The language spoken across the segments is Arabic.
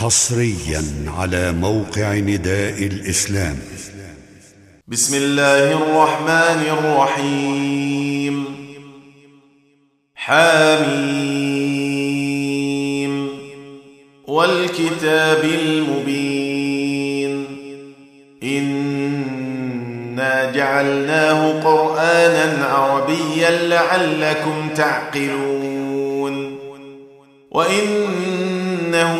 حصريا على موقع نداء الإسلام. بسم الله الرحمن الرحيم. حميم والكتاب المبين. إنا جعلناه قرانا عربيا لعلكم تعقلون. وإنه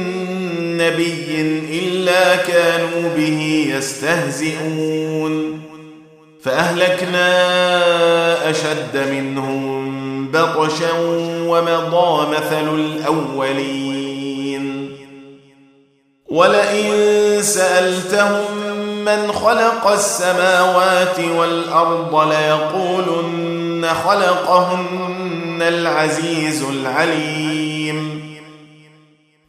نبي إلا كانوا به يستهزئون. فأهلكنا أشد منهم بطشا ومضى مثل الأولين. ولئن سألتهم من خلق السماوات والأرض ليقولن خلقهن العزيز العليم.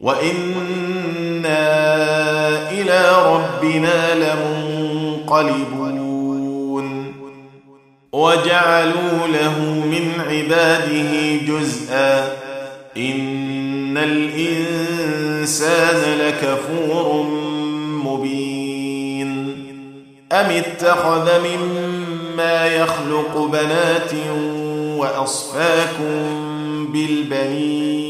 وأنا إلى ربنا لمنقلبون وجعلوا له من عباده جزءا ان الانسان لكفور مبين ام اتخذ مما يخلق بنات واصفاكم بالبنين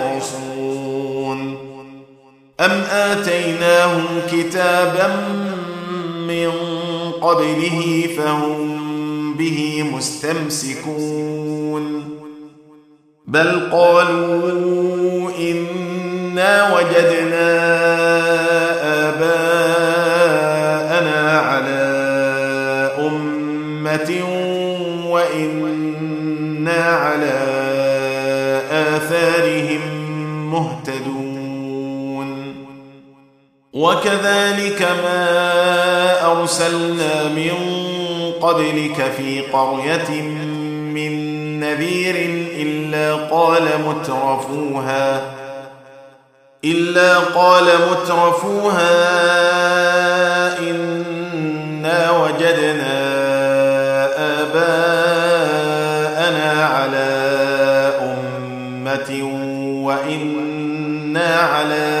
أم آتيناهم كتابا من قبله فهم به مستمسكون بل قالوا إنا وجدنا وكذلك ما أرسلنا من قبلك في قرية من نذير إلا قال مترفوها إلا قال مترفوها إنا وجدنا آباءنا على أمة وإنا على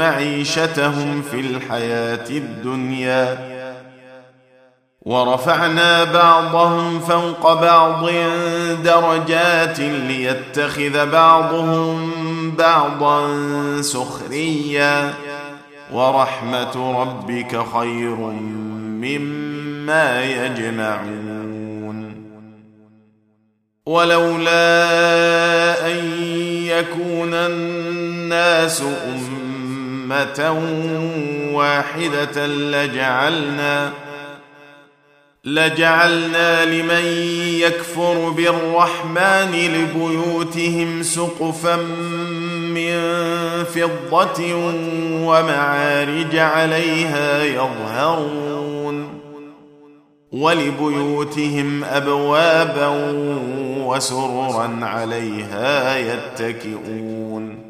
معيشتهم في الحياة الدنيا. ورفعنا بعضهم فوق بعض درجات ليتخذ بعضهم بعضا سخريا. ورحمة ربك خير مما يجمعون. ولولا أن يكون الناس أمة واحدة لجعلنا لجعلنا لمن يكفر بالرحمن لبيوتهم سقفا من فضة ومعارج عليها يظهرون ولبيوتهم ابوابا وسررا عليها يتكئون.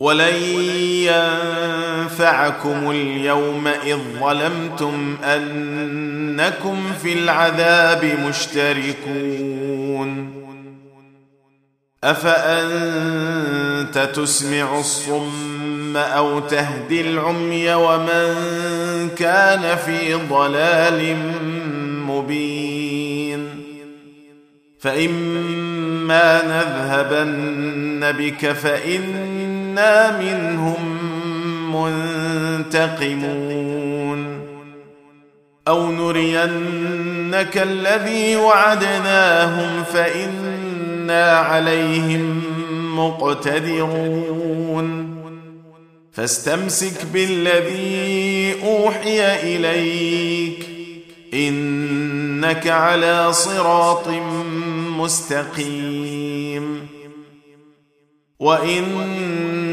ولن ينفعكم اليوم إذ ظلمتم أنكم في العذاب مشتركون. أفأنت تسمع الصم أو تهدي العمي ومن كان في ضلال مبين؟ فإما نذهبن بك فانا منهم منتقمون أو نرينك الذي وعدناهم فانا عليهم مقتدرون فاستمسك بالذي اوحي اليك انك على صراط مستقيم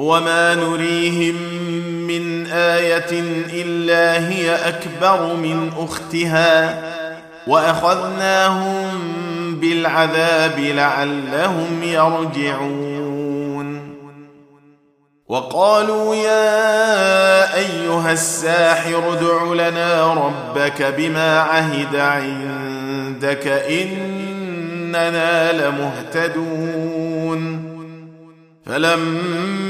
وما نريهم من إيه الا هي اكبر من اختها واخذناهم بالعذاب لعلهم يرجعون وقالوا يا ايها الساحر ادع لنا ربك بما عهد عندك اننا لمهتدون فلما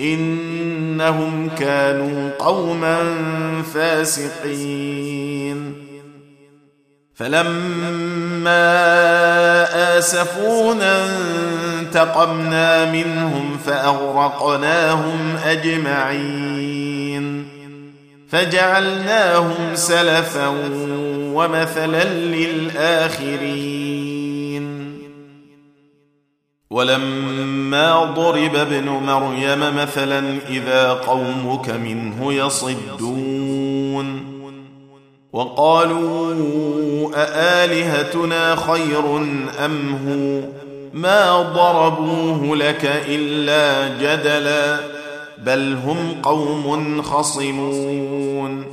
إنهم كانوا قوما فاسقين. فلما آسفونا انتقمنا منهم فأغرقناهم أجمعين. فجعلناهم سلفا ومثلا للآخرين. ولما ضرب ابن مريم مثلا إذا قومك منه يصدون. وقالوا أآلهتنا خير أم هو؟ ما ضربوه لك إلا جدلا بل هم قوم خصمون.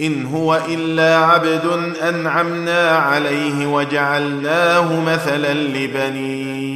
إن هو إلا عبد أنعمنا عليه وجعلناه مثلا لبني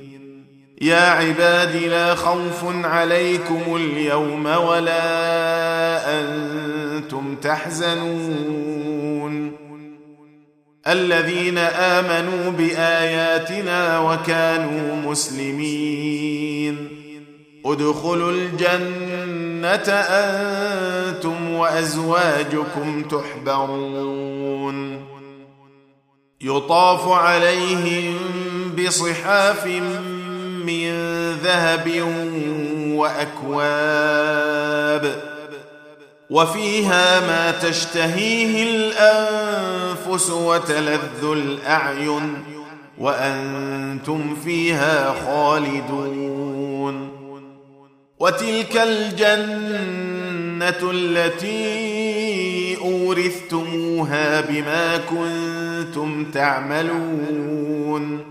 يا عباد لا خوف عليكم اليوم ولا أنتم تحزنون. الذين آمنوا بآياتنا وكانوا مسلمين. ادخلوا الجنة أنتم وأزواجكم تحبرون. يطاف عليهم بصحاف من ذهب وأكواب وفيها ما تشتهيه الأنفس وتلذ الأعين وأنتم فيها خالدون وتلك الجنة التي أورثتموها بما كنتم تعملون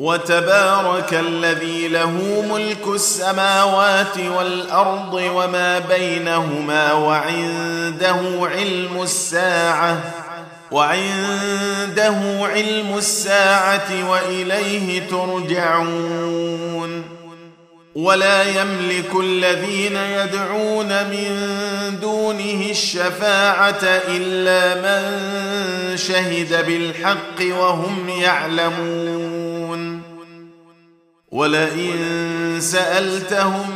وتبارك الذي له ملك السماوات والأرض وما بينهما وعنده علم الساعة وعنده علم الساعة وإليه ترجعون. ولا يملك الذين يدعون من دونه الشفاعة إلا من شهد بالحق وهم يعلمون. ولئن سألتهم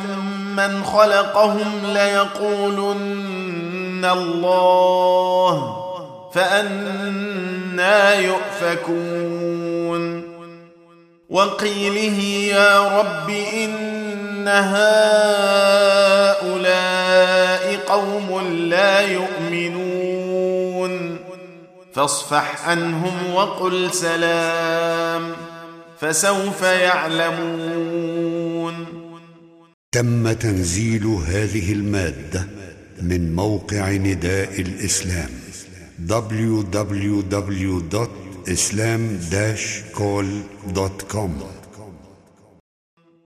من خلقهم ليقولن الله فأنا يؤفكون. وقيله يا رب إن هؤلاء قوم لا يؤمنون فاصفح عنهم وقل سلام فسوف يعلمون تم تنزيل هذه المادة من موقع نداء الإسلام www.islam-call.com